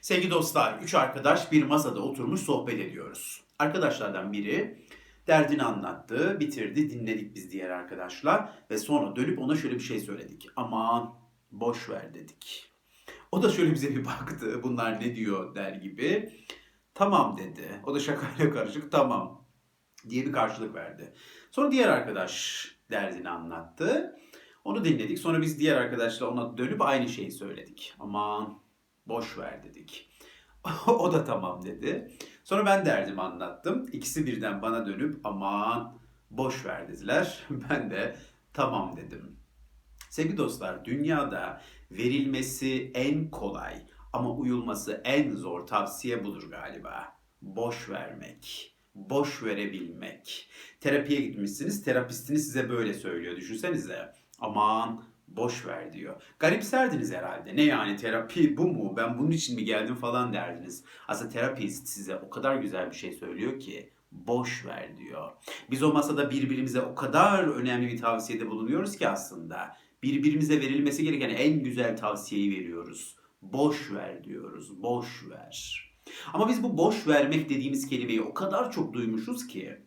Sevgili dostlar, üç arkadaş bir masada oturmuş sohbet ediyoruz. Arkadaşlardan biri derdini anlattı, bitirdi, dinledik biz diğer arkadaşlar ve sonra dönüp ona şöyle bir şey söyledik. Aman boş ver dedik. O da şöyle bize bir baktı, bunlar ne diyor der gibi. Tamam dedi. O da şakayla karışık tamam diye bir karşılık verdi. Sonra diğer arkadaş derdini anlattı. Onu dinledik. Sonra biz diğer arkadaşla ona dönüp aynı şeyi söyledik. Aman boş ver dedik. o da tamam dedi. Sonra ben derdimi anlattım. İkisi birden bana dönüp aman boş ver dediler. Ben de tamam dedim. Sevgili dostlar, dünyada verilmesi en kolay ama uyulması en zor tavsiye budur galiba. Boş vermek, boş verebilmek. Terapiye gitmişsiniz, terapistiniz size böyle söylüyor. Düşünsenize. Aman boş ver diyor. Garipserdiniz herhalde. Ne yani terapi bu mu? Ben bunun için mi geldim falan derdiniz. Aslında terapist size o kadar güzel bir şey söylüyor ki boş ver diyor. Biz o masada birbirimize o kadar önemli bir tavsiyede bulunuyoruz ki aslında. Birbirimize verilmesi gereken en güzel tavsiyeyi veriyoruz. Boş ver diyoruz. Boş ver. Ama biz bu boş vermek dediğimiz kelimeyi o kadar çok duymuşuz ki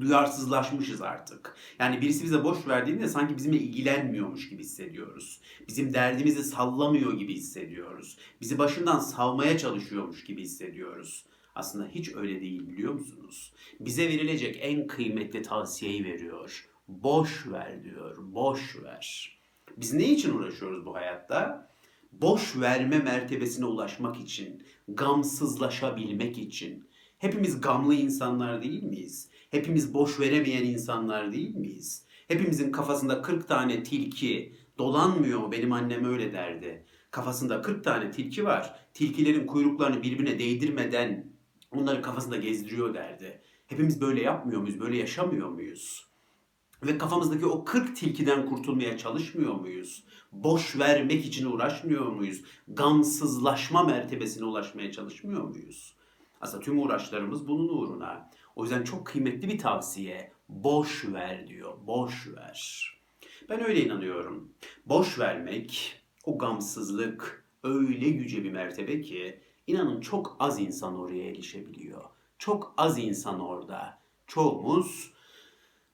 duyarsızlaşmışız artık. Yani birisi bize boş verdiğinde sanki bizimle ilgilenmiyormuş gibi hissediyoruz. Bizim derdimizi sallamıyor gibi hissediyoruz. Bizi başından savmaya çalışıyormuş gibi hissediyoruz. Aslında hiç öyle değil biliyor musunuz? Bize verilecek en kıymetli tavsiyeyi veriyor. Boş ver diyor. Boş ver. Biz ne için uğraşıyoruz bu hayatta? Boş verme mertebesine ulaşmak için, gamsızlaşabilmek için. Hepimiz gamlı insanlar değil miyiz? Hepimiz boş veremeyen insanlar değil miyiz? Hepimizin kafasında 40 tane tilki dolanmıyor mu? Benim annem öyle derdi. Kafasında 40 tane tilki var. Tilkilerin kuyruklarını birbirine değdirmeden onları kafasında gezdiriyor derdi. Hepimiz böyle yapmıyor muyuz? Böyle yaşamıyor muyuz? Ve kafamızdaki o 40 tilkiden kurtulmaya çalışmıyor muyuz? Boş vermek için uğraşmıyor muyuz? Gamsızlaşma mertebesine ulaşmaya çalışmıyor muyuz? Aslında tüm uğraşlarımız bunun uğruna. O yüzden çok kıymetli bir tavsiye. Boş ver diyor. Boş ver. Ben öyle inanıyorum. Boş vermek, o gamsızlık öyle yüce bir mertebe ki inanın çok az insan oraya erişebiliyor. Çok az insan orada. Çoğumuz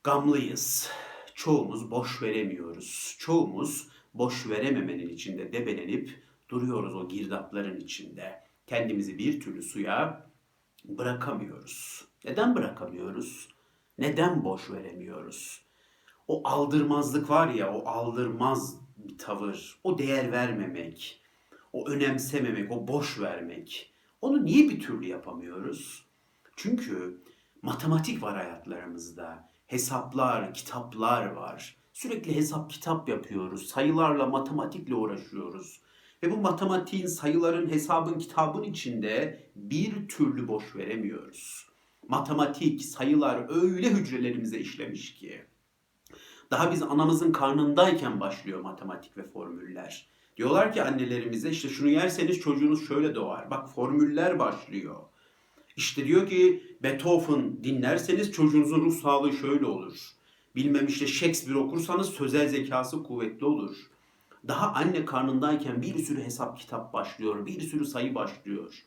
gamlıyız. Çoğumuz boş veremiyoruz. Çoğumuz boş verememenin içinde debelenip duruyoruz o girdapların içinde. Kendimizi bir türlü suya bırakamıyoruz. Neden bırakamıyoruz? Neden boş veremiyoruz? O aldırmazlık var ya, o aldırmaz bir tavır, o değer vermemek, o önemsememek, o boş vermek. Onu niye bir türlü yapamıyoruz? Çünkü matematik var hayatlarımızda. Hesaplar, kitaplar var. Sürekli hesap kitap yapıyoruz. Sayılarla, matematikle uğraşıyoruz. Ve bu matematiğin, sayıların, hesabın, kitabın içinde bir türlü boş veremiyoruz. Matematik, sayılar öyle hücrelerimize işlemiş ki. Daha biz anamızın karnındayken başlıyor matematik ve formüller. Diyorlar ki annelerimize işte şunu yerseniz çocuğunuz şöyle doğar. Bak formüller başlıyor. İşte diyor ki Beethoven dinlerseniz çocuğunuzun ruh sağlığı şöyle olur. Bilmem işte Shakespeare okursanız sözel zekası kuvvetli olur. Daha anne karnındayken bir sürü hesap kitap başlıyor, bir sürü sayı başlıyor.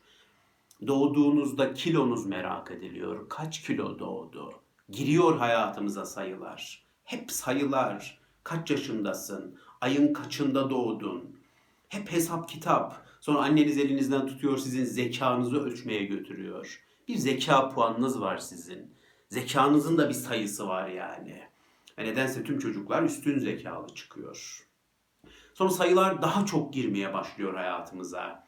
Doğduğunuzda kilonuz merak ediliyor. Kaç kilo doğdu? Giriyor hayatımıza sayılar. Hep sayılar. Kaç yaşındasın? Ayın kaçında doğdun? Hep hesap kitap. Sonra anneniz elinizden tutuyor sizin zekanızı ölçmeye götürüyor. Bir zeka puanınız var sizin. Zekanızın da bir sayısı var yani. Ve nedense tüm çocuklar üstün zekalı çıkıyor. Sonra sayılar daha çok girmeye başlıyor hayatımıza.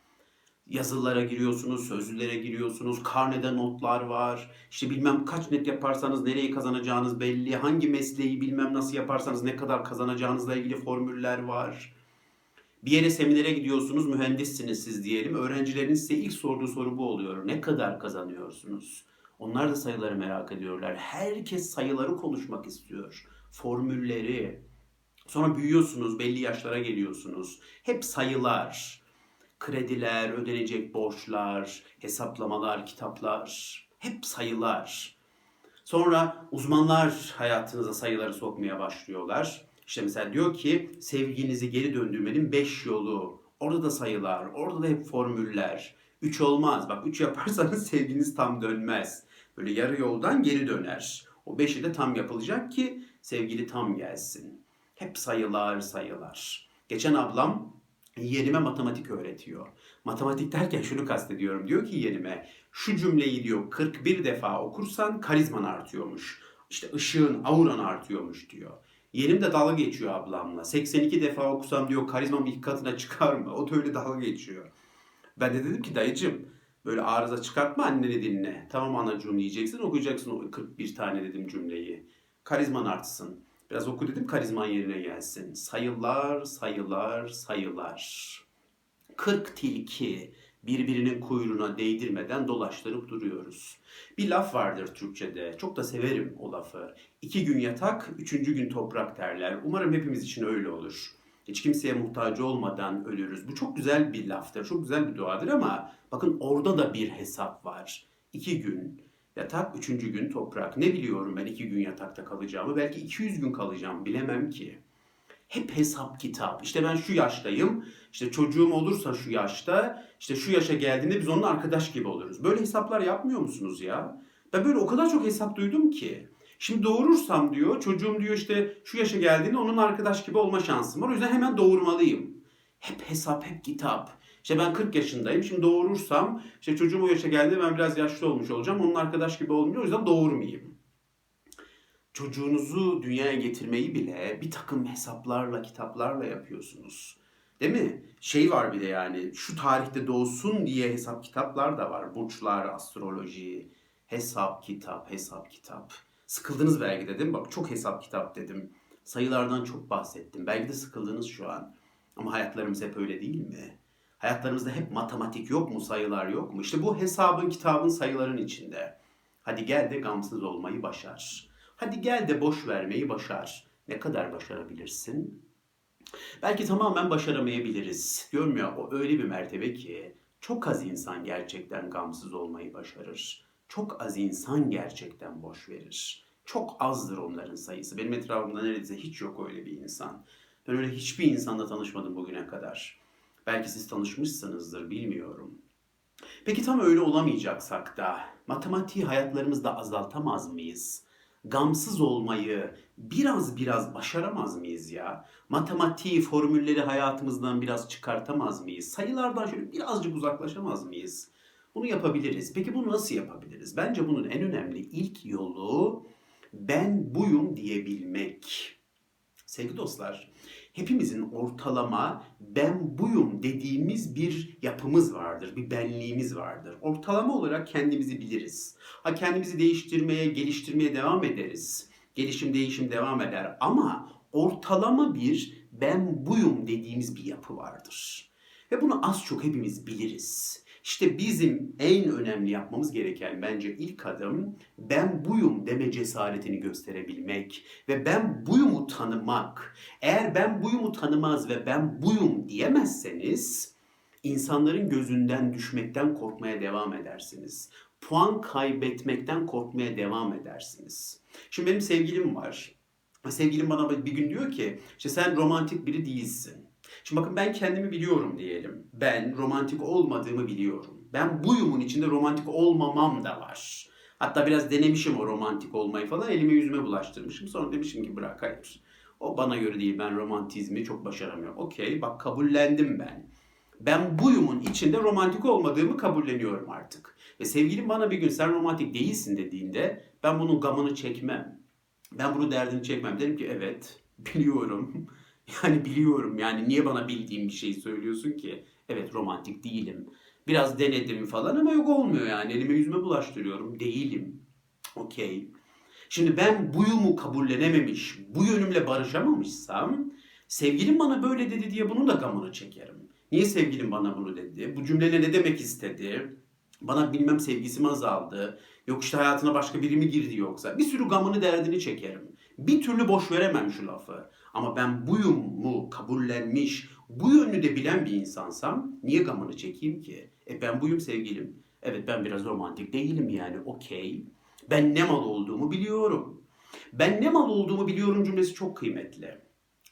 Yazılara giriyorsunuz, sözlülere giriyorsunuz, karnede notlar var. İşte bilmem kaç net yaparsanız nereyi kazanacağınız belli. Hangi mesleği bilmem nasıl yaparsanız ne kadar kazanacağınızla ilgili formüller var. Bir yere seminere gidiyorsunuz, mühendissiniz siz diyelim. Öğrencilerin size ilk sorduğu soru bu oluyor. Ne kadar kazanıyorsunuz? Onlar da sayıları merak ediyorlar. Herkes sayıları konuşmak istiyor. Formülleri. Sonra büyüyorsunuz, belli yaşlara geliyorsunuz. Hep sayılar, krediler, ödenecek borçlar, hesaplamalar, kitaplar. Hep sayılar. Sonra uzmanlar hayatınıza sayıları sokmaya başlıyorlar. İşte mesela diyor ki sevginizi geri döndürmenin 5 yolu. Orada da sayılar, orada da hep formüller. 3 olmaz. Bak 3 yaparsanız sevginiz tam dönmez. Böyle yarı yoldan geri döner. O 5'i de tam yapılacak ki sevgili tam gelsin. Hep sayılar sayılar. Geçen ablam yeğenime matematik öğretiyor. Matematik derken şunu kastediyorum. Diyor ki yeğenime şu cümleyi diyor 41 defa okursan karizman artıyormuş. İşte ışığın, auran artıyormuş diyor. Yeğenim de dalga geçiyor ablamla. 82 defa okusam diyor karizmam ilk katına çıkar mı? O da öyle dalga geçiyor. Ben de dedim ki dayıcım böyle arıza çıkartma anneni dinle. Tamam anacığım diyeceksin okuyacaksın o 41 tane dedim cümleyi. Karizman artsın. Biraz oku dedim karizman yerine gelsin. Sayılar, sayılar, sayılar. 40 tilki birbirinin kuyruğuna değdirmeden dolaştırıp duruyoruz. Bir laf vardır Türkçe'de. Çok da severim o lafı. İki gün yatak, üçüncü gün toprak derler. Umarım hepimiz için öyle olur. Hiç kimseye muhtaç olmadan ölürüz. Bu çok güzel bir laftır, çok güzel bir duadır ama bakın orada da bir hesap var. İki gün yatak, üçüncü gün toprak. Ne biliyorum ben iki gün yatakta kalacağımı? Belki 200 gün kalacağım, bilemem ki. Hep hesap kitap. İşte ben şu yaştayım. İşte çocuğum olursa şu yaşta, işte şu yaşa geldiğinde biz onunla arkadaş gibi oluruz. Böyle hesaplar yapmıyor musunuz ya? Ben böyle o kadar çok hesap duydum ki. Şimdi doğurursam diyor, çocuğum diyor işte şu yaşa geldiğinde onun arkadaş gibi olma şansım var. O yüzden hemen doğurmalıyım. Hep hesap, hep kitap. İşte ben 40 yaşındayım. Şimdi doğurursam işte çocuğum o yaşa geldiğinde ben biraz yaşlı olmuş olacağım. Onun arkadaş gibi olmuyor. O yüzden doğurmayayım. Çocuğunuzu dünyaya getirmeyi bile bir takım hesaplarla, kitaplarla yapıyorsunuz. Değil mi? Şey var bir de yani şu tarihte doğsun diye hesap kitaplar da var. Burçlar, astroloji, hesap kitap, hesap kitap. Sıkıldınız belki de değil mi? Bak çok hesap kitap dedim. Sayılardan çok bahsettim. Belki de sıkıldınız şu an. Ama hayatlarımız hep öyle değil mi? Hayatlarımızda hep matematik yok mu, sayılar yok mu? İşte bu hesabın, kitabın, sayıların içinde. Hadi gel de gamsız olmayı başar. Hadi gel de boş vermeyi başar. Ne kadar başarabilirsin? Belki tamamen başaramayabiliriz. Görmüyor o öyle bir mertebe ki çok az insan gerçekten gamsız olmayı başarır. Çok az insan gerçekten boş verir. Çok azdır onların sayısı. Benim etrafımda neredeyse hiç yok öyle bir insan. Ben öyle hiçbir insanla tanışmadım bugüne kadar. Belki siz tanışmışsınızdır bilmiyorum. Peki tam öyle olamayacaksak da matematiği hayatlarımızda azaltamaz mıyız? Gamsız olmayı biraz biraz başaramaz mıyız ya? Matematiği, formülleri hayatımızdan biraz çıkartamaz mıyız? Sayılardan şöyle birazcık uzaklaşamaz mıyız? Bunu yapabiliriz. Peki bunu nasıl yapabiliriz? Bence bunun en önemli ilk yolu ben buyum diyebilmek. Sevgili dostlar, hepimizin ortalama ben buyum dediğimiz bir yapımız vardır, bir benliğimiz vardır. Ortalama olarak kendimizi biliriz. Ha kendimizi değiştirmeye, geliştirmeye devam ederiz. Gelişim, değişim devam eder ama ortalama bir ben buyum dediğimiz bir yapı vardır. Ve bunu az çok hepimiz biliriz. İşte bizim en önemli yapmamız gereken bence ilk adım ben buyum deme cesaretini gösterebilmek ve ben buyumu tanımak. Eğer ben buyumu tanımaz ve ben buyum diyemezseniz insanların gözünden düşmekten korkmaya devam edersiniz. Puan kaybetmekten korkmaya devam edersiniz. Şimdi benim sevgilim var. Sevgilim bana bir gün diyor ki işte sen romantik biri değilsin. Şimdi bakın ben kendimi biliyorum diyelim. Ben romantik olmadığımı biliyorum. Ben buyumun içinde romantik olmamam da var. Hatta biraz denemişim o romantik olmayı falan. Elime yüzüme bulaştırmışım. Sonra demişim ki bırak hayır. O bana göre değil. Ben romantizmi çok başaramıyorum. Okey bak kabullendim ben. Ben buyumun içinde romantik olmadığımı kabulleniyorum artık. Ve sevgilim bana bir gün sen romantik değilsin dediğinde ben bunun gamını çekmem. Ben bunu derdini çekmem. Derim ki evet biliyorum. Yani biliyorum yani niye bana bildiğim bir şey söylüyorsun ki? Evet romantik değilim. Biraz denedim falan ama yok olmuyor yani. Elime yüzüme bulaştırıyorum. Değilim. Okey. Şimdi ben buyumu kabullenememiş, bu yönümle barışamamışsam sevgilim bana böyle dedi diye bunu da gamını çekerim. Niye sevgilim bana bunu dedi? Bu cümleyle ne demek istedi? Bana bilmem sevgisi mi azaldı? Yok işte hayatına başka biri mi girdi yoksa? Bir sürü gamını derdini çekerim. Bir türlü boş veremem şu lafı. Ama ben buyum mu kabullenmiş, bu yönünü de bilen bir insansam niye gamını çekeyim ki? E ben buyum sevgilim. Evet ben biraz romantik değilim yani okey. Ben ne mal olduğumu biliyorum. Ben ne mal olduğumu biliyorum cümlesi çok kıymetli.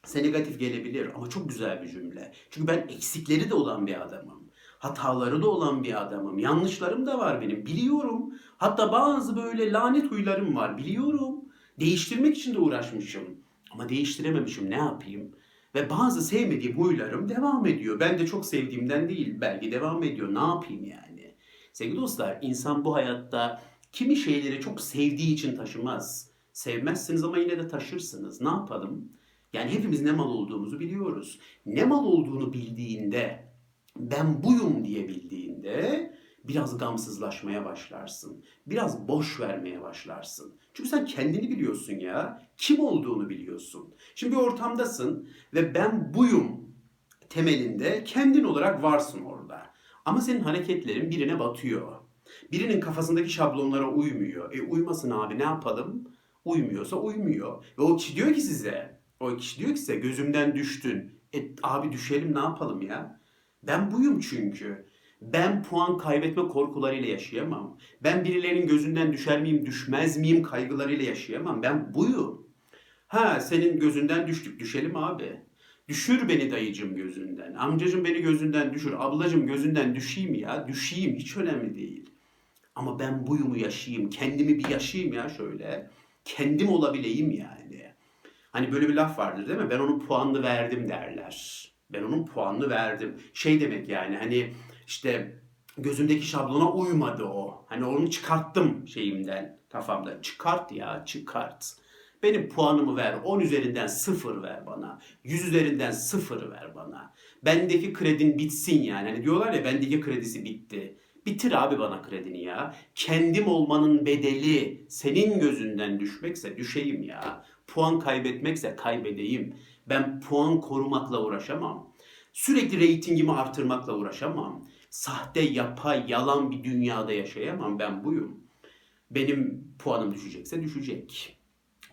Size negatif gelebilir ama çok güzel bir cümle. Çünkü ben eksikleri de olan bir adamım. Hataları da olan bir adamım. Yanlışlarım da var benim. Biliyorum. Hatta bazı böyle lanet huylarım var. Biliyorum. Değiştirmek için de uğraşmışım. Ama değiştirememişim. Ne yapayım? Ve bazı sevmediğim huylarım devam ediyor. Ben de çok sevdiğimden değil. Belki devam ediyor. Ne yapayım yani? Sevgili dostlar, insan bu hayatta kimi şeyleri çok sevdiği için taşımaz. Sevmezsiniz ama yine de taşırsınız. Ne yapalım? Yani hepimiz ne mal olduğumuzu biliyoruz. Ne mal olduğunu bildiğinde, ben buyum diye bildiğinde biraz gamsızlaşmaya başlarsın. Biraz boş vermeye başlarsın. Çünkü sen kendini biliyorsun ya. Kim olduğunu biliyorsun. Şimdi bir ortamdasın ve ben buyum temelinde kendin olarak varsın orada. Ama senin hareketlerin birine batıyor. Birinin kafasındaki şablonlara uymuyor. E uymasın abi ne yapalım? Uymuyorsa uymuyor. Ve o kişi diyor ki size, o kişi diyor ki size gözümden düştün. E abi düşelim ne yapalım ya? Ben buyum çünkü. Ben puan kaybetme korkularıyla yaşayamam. Ben birilerinin gözünden düşer miyim, düşmez miyim kaygılarıyla yaşayamam. Ben buyum. Ha senin gözünden düştük, düşelim abi. Düşür beni dayıcım gözünden. Amcacım beni gözünden düşür. Ablacım gözünden düşeyim ya. Düşeyim hiç önemli değil. Ama ben buyumu yaşayayım. Kendimi bir yaşayayım ya şöyle. Kendim olabileyim yani. Hani böyle bir laf vardır değil mi? Ben onun puanını verdim derler. Ben onun puanını verdim. Şey demek yani hani işte gözümdeki şablona uymadı o. Hani onu çıkarttım şeyimden, kafamda. Çıkart ya, çıkart. Benim puanımı ver. 10 üzerinden 0 ver bana. 100 üzerinden 0 ver bana. Bendeki kredin bitsin yani. Hani diyorlar ya bendeki kredisi bitti. Bitir abi bana kredini ya. Kendim olmanın bedeli senin gözünden düşmekse düşeyim ya. Puan kaybetmekse kaybedeyim. Ben puan korumakla uğraşamam. Sürekli reytingimi artırmakla uğraşamam. Sahte, yapay, yalan bir dünyada yaşayamam. Ben buyum. Benim puanım düşecekse düşecek.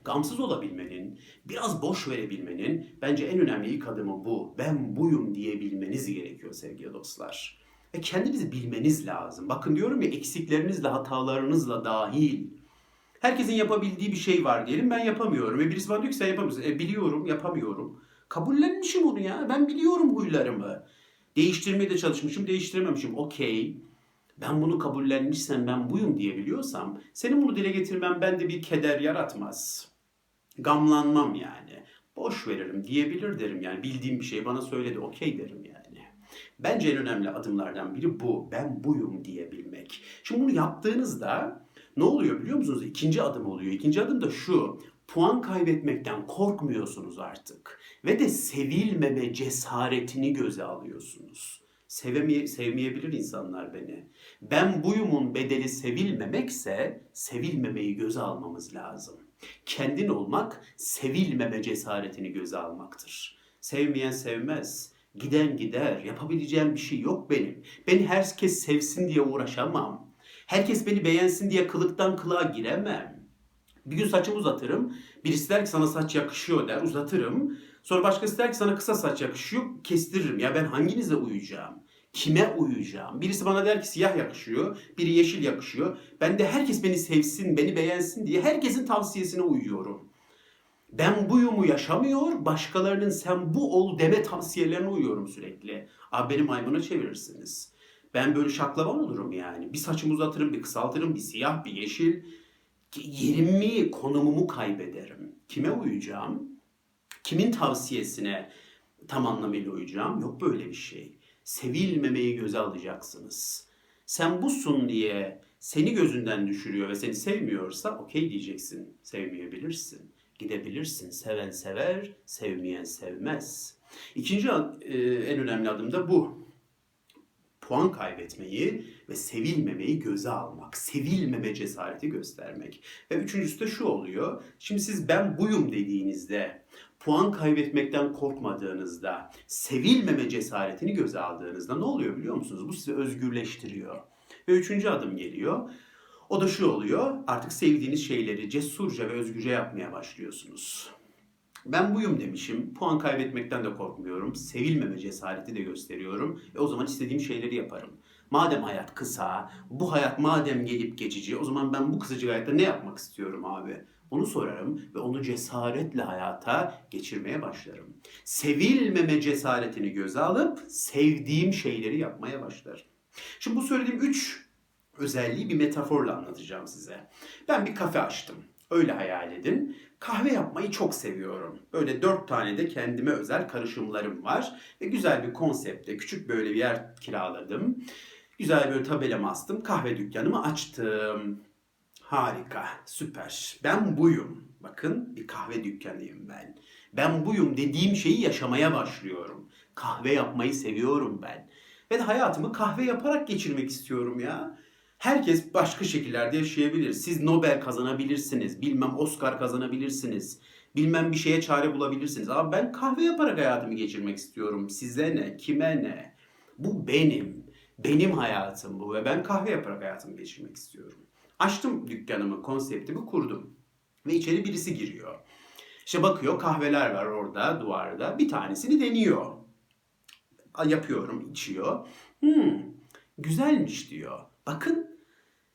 Gamsız olabilmenin, biraz boş verebilmenin bence en önemli ilk adımı bu. Ben buyum diyebilmeniz gerekiyor sevgili dostlar. Ve kendinizi bilmeniz lazım. Bakın diyorum ya eksiklerinizle, hatalarınızla dahil. Herkesin yapabildiği bir şey var diyelim ben yapamıyorum. Ve birisi bana diyor ki sen yapamıyorsun. E, biliyorum yapamıyorum. Kabullenmişim onu ya. Ben biliyorum huylarımı. Değiştirmeye de çalışmışım, değiştirememişim. Okey. Ben bunu kabullenmişsem, ben buyum diyebiliyorsam, senin bunu dile getirmen bende bir keder yaratmaz. Gamlanmam yani. Boş veririm diyebilir derim yani. Bildiğim bir şey bana söyledi, okey derim yani. Bence en önemli adımlardan biri bu. Ben buyum diyebilmek. Şimdi bunu yaptığınızda ne oluyor biliyor musunuz? İkinci adım oluyor. İkinci adım da şu. Puan kaybetmekten korkmuyorsunuz artık. Ve de sevilmeme cesaretini göze alıyorsunuz. Sevemeye, sevmeyebilir insanlar beni. Ben buyumun bedeli sevilmemekse sevilmemeyi göze almamız lazım. Kendin olmak sevilmeme cesaretini göze almaktır. Sevmeyen sevmez. Giden gider. Yapabileceğim bir şey yok benim. Beni herkes sevsin diye uğraşamam. Herkes beni beğensin diye kılıktan kılığa giremem. Bir gün saçımı uzatırım. Birisi der ki sana saç yakışıyor der. Uzatırım. Sonra başkası der ki sana kısa saç yakışıyor. Kestiririm. Ya ben hanginize uyacağım? Kime uyacağım? Birisi bana der ki siyah yakışıyor. Biri yeşil yakışıyor. Ben de herkes beni sevsin, beni beğensin diye herkesin tavsiyesine uyuyorum. Ben buyumu yaşamıyor, başkalarının sen bu ol deme tavsiyelerine uyuyorum sürekli. Abi beni maymuna çevirirsiniz. Ben böyle şaklaban olurum yani. Bir saçımı uzatırım, bir kısaltırım, bir siyah, bir yeşil. Yerimi, konumumu kaybederim. Kime uyacağım? Kimin tavsiyesine tam anlamıyla uyacağım? Yok böyle bir şey. Sevilmemeyi göze alacaksınız. Sen busun diye seni gözünden düşürüyor ve seni sevmiyorsa okey diyeceksin. Sevmeyebilirsin. Gidebilirsin. Seven sever, sevmeyen sevmez. İkinci e, en önemli adım da bu. Puan kaybetmeyi ve sevilmemeyi göze almak. Sevilmeme cesareti göstermek. Ve üçüncüsü de şu oluyor. Şimdi siz ben buyum dediğinizde, puan kaybetmekten korkmadığınızda, sevilmeme cesaretini göze aldığınızda ne oluyor biliyor musunuz? Bu sizi özgürleştiriyor. Ve üçüncü adım geliyor. O da şu oluyor. Artık sevdiğiniz şeyleri cesurca ve özgürce yapmaya başlıyorsunuz. Ben buyum demişim. Puan kaybetmekten de korkmuyorum. Sevilmeme cesareti de gösteriyorum. Ve o zaman istediğim şeyleri yaparım. Madem hayat kısa, bu hayat madem gelip geçici, o zaman ben bu kısacık hayatta ne yapmak istiyorum abi? Onu sorarım ve onu cesaretle hayata geçirmeye başlarım. Sevilmeme cesaretini göze alıp sevdiğim şeyleri yapmaya başlarım. Şimdi bu söylediğim üç özelliği bir metaforla anlatacağım size. Ben bir kafe açtım. Öyle hayal edin. Kahve yapmayı çok seviyorum. Böyle dört tane de kendime özel karışımlarım var. Ve güzel bir konsepte küçük böyle bir yer kiraladım. Güzel böyle tabelamı astım. Kahve dükkanımı açtım. Harika, süper. Ben buyum. Bakın bir kahve dükkanıyım ben. Ben buyum dediğim şeyi yaşamaya başlıyorum. Kahve yapmayı seviyorum ben. Ve hayatımı kahve yaparak geçirmek istiyorum ya. Herkes başka şekillerde yaşayabilir. Siz Nobel kazanabilirsiniz. Bilmem Oscar kazanabilirsiniz. Bilmem bir şeye çare bulabilirsiniz. Ama ben kahve yaparak hayatımı geçirmek istiyorum. Size ne? Kime ne? Bu benim. Benim hayatım bu ve ben kahve yaparak hayatımı geçirmek istiyorum. Açtım dükkanımı, konseptimi kurdum. Ve içeri birisi giriyor. İşte bakıyor kahveler var orada duvarda. Bir tanesini deniyor. Yapıyorum, içiyor. Hmm, güzelmiş diyor. Bakın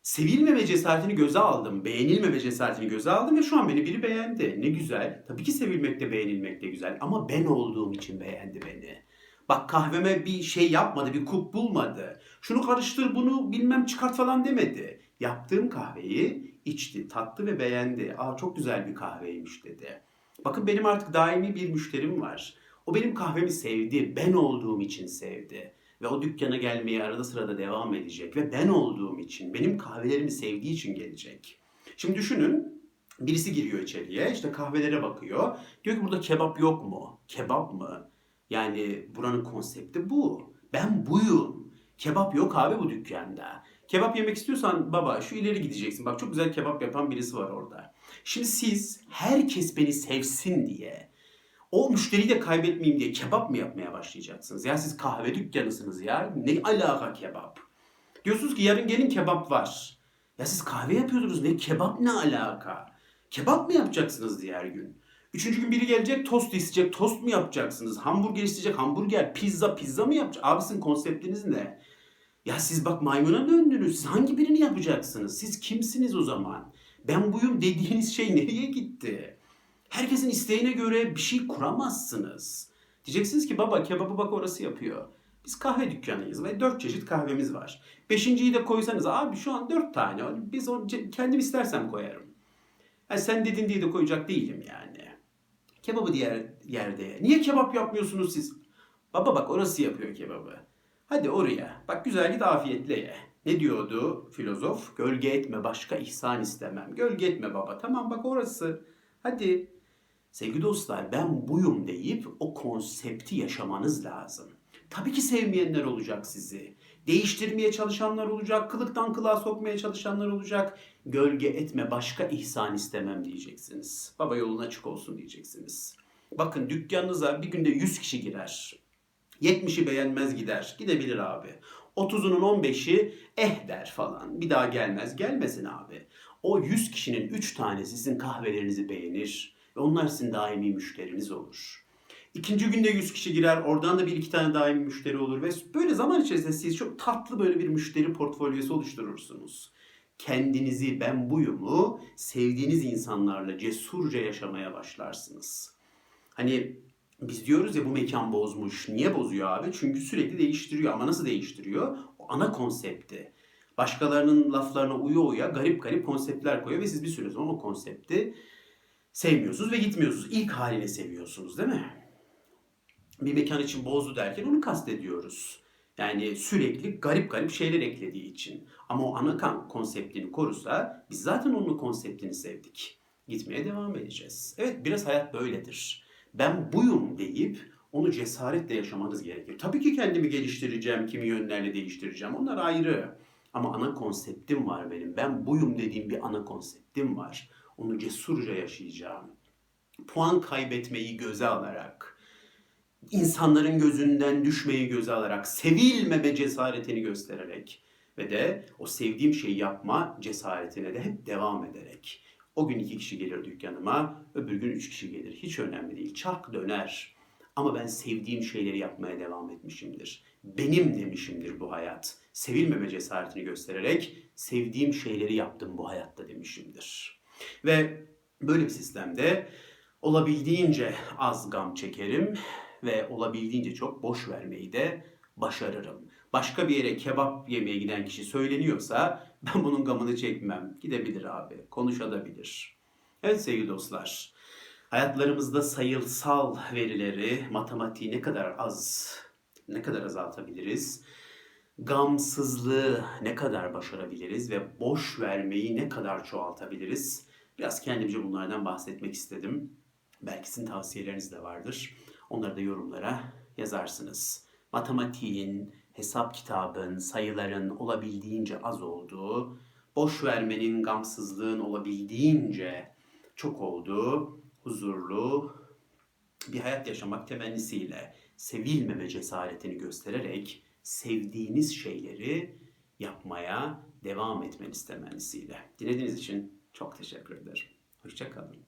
sevilmeme cesaretini göze aldım. Beğenilmeme cesaretini göze aldım ve şu an beni biri beğendi. Ne güzel. Tabii ki sevilmek de beğenilmek de güzel. Ama ben olduğum için beğendi beni. Bak kahveme bir şey yapmadı, bir kup bulmadı. Şunu karıştır, bunu bilmem çıkart falan demedi. Yaptığım kahveyi içti, tattı ve beğendi. Aa çok güzel bir kahveymiş dedi. Bakın benim artık daimi bir müşterim var. O benim kahvemi sevdi, ben olduğum için sevdi. Ve o dükkana gelmeye arada sırada devam edecek. Ve ben olduğum için, benim kahvelerimi sevdiği için gelecek. Şimdi düşünün, birisi giriyor içeriye, işte kahvelere bakıyor. Diyor ki burada kebap yok mu? Kebap mı? Yani buranın konsepti bu. Ben buyum. Kebap yok abi bu dükkanda. Kebap yemek istiyorsan baba şu ileri gideceksin. Bak çok güzel kebap yapan birisi var orada. Şimdi siz herkes beni sevsin diye o müşteriyi de kaybetmeyeyim diye kebap mı yapmaya başlayacaksınız? Ya siz kahve dükkanısınız ya. Ne alaka kebap? Diyorsunuz ki yarın gelin kebap var. Ya siz kahve yapıyordunuz ne kebap ne alaka? Kebap mı yapacaksınız diğer gün? Üçüncü gün biri gelecek tost isteyecek. Tost mu yapacaksınız? Hamburger isteyecek. Hamburger. Pizza. Pizza mı yapacak? Abi konseptiniz ne? Ya siz bak maymuna döndünüz. Siz hangi birini yapacaksınız? Siz kimsiniz o zaman? Ben buyum dediğiniz şey nereye gitti? Herkesin isteğine göre bir şey kuramazsınız. Diyeceksiniz ki baba kebabı bak orası yapıyor. Biz kahve dükkanıyız ve dört çeşit kahvemiz var. Beşinciyi de koysanız abi şu an dört tane. Biz onu kendim istersem koyarım. Yani sen dedin diye de koyacak değilim yani. Kebabı diğer yerde. Niye kebap yapmıyorsunuz siz? Baba bak orası yapıyor kebabı. Hadi oraya. Bak güzel git afiyetle ye. Ne diyordu filozof? Gölge etme başka ihsan istemem. Gölge etme baba. Tamam bak orası. Hadi. Sevgili dostlar ben buyum deyip o konsepti yaşamanız lazım. Tabii ki sevmeyenler olacak sizi. Değiştirmeye çalışanlar olacak, kılıktan kılığa sokmaya çalışanlar olacak. Gölge etme başka ihsan istemem diyeceksiniz. Baba yolun açık olsun diyeceksiniz. Bakın dükkanınıza bir günde 100 kişi girer. 70'i beğenmez gider. Gidebilir abi. 30'unun 15'i eh der falan. Bir daha gelmez. Gelmesin abi. O 100 kişinin 3 tanesi sizin kahvelerinizi beğenir. Ve onlar sizin daimi müşteriniz olur. İkinci günde 100 kişi girer. Oradan da bir iki tane daimi müşteri olur. Ve böyle zaman içerisinde siz çok tatlı böyle bir müşteri portfolyosu oluşturursunuz. Kendinizi ben buyumu sevdiğiniz insanlarla cesurca yaşamaya başlarsınız. Hani biz diyoruz ya bu mekan bozmuş. Niye bozuyor abi? Çünkü sürekli değiştiriyor. Ama nasıl değiştiriyor? O ana konsepti. Başkalarının laflarına uya uya garip garip konseptler koyuyor ve siz bir süre sonra o konsepti sevmiyorsunuz ve gitmiyorsunuz. İlk haline seviyorsunuz değil mi? Bir mekan için bozdu derken onu kastediyoruz. Yani sürekli garip garip şeyler eklediği için. Ama o ana kan konseptini korusa biz zaten onun konseptini sevdik. Gitmeye devam edeceğiz. Evet biraz hayat böyledir. Ben buyum deyip onu cesaretle yaşamanız gerekir. Tabii ki kendimi geliştireceğim, kimi yönlerle değiştireceğim. Onlar ayrı. Ama ana konseptim var benim. Ben buyum dediğim bir ana konseptim var. Onu cesurca yaşayacağım. Puan kaybetmeyi göze alarak, insanların gözünden düşmeyi göze alarak, sevilmeme cesaretini göstererek ve de o sevdiğim şeyi yapma cesaretine de hep devam ederek. O gün iki kişi gelir dükkanıma, öbür gün üç kişi gelir. Hiç önemli değil. Çark döner. Ama ben sevdiğim şeyleri yapmaya devam etmişimdir. Benim demişimdir bu hayat. sevilmeme cesaretini göstererek sevdiğim şeyleri yaptım bu hayatta demişimdir. Ve böyle bir sistemde olabildiğince az gam çekerim ve olabildiğince çok boş vermeyi de başarırım. Başka bir yere kebap yemeye giden kişi söyleniyorsa ben bunun gamını çekmem. Gidebilir abi, konuşabilir. Evet sevgili dostlar, hayatlarımızda sayılsal verileri, matematiği ne kadar az, ne kadar azaltabiliriz? Gamsızlığı ne kadar başarabiliriz ve boş vermeyi ne kadar çoğaltabiliriz? Biraz kendimce bunlardan bahsetmek istedim. Belki sizin tavsiyeleriniz de vardır. Onları da yorumlara yazarsınız. Matematiğin, hesap kitabın, sayıların olabildiğince az olduğu, boş vermenin, gamsızlığın olabildiğince çok olduğu, huzurlu bir hayat yaşamak temennisiyle sevilmeme cesaretini göstererek sevdiğiniz şeyleri yapmaya devam etmeniz temennisiyle. Dinlediğiniz için çok teşekkür ederim. Hoşçakalın.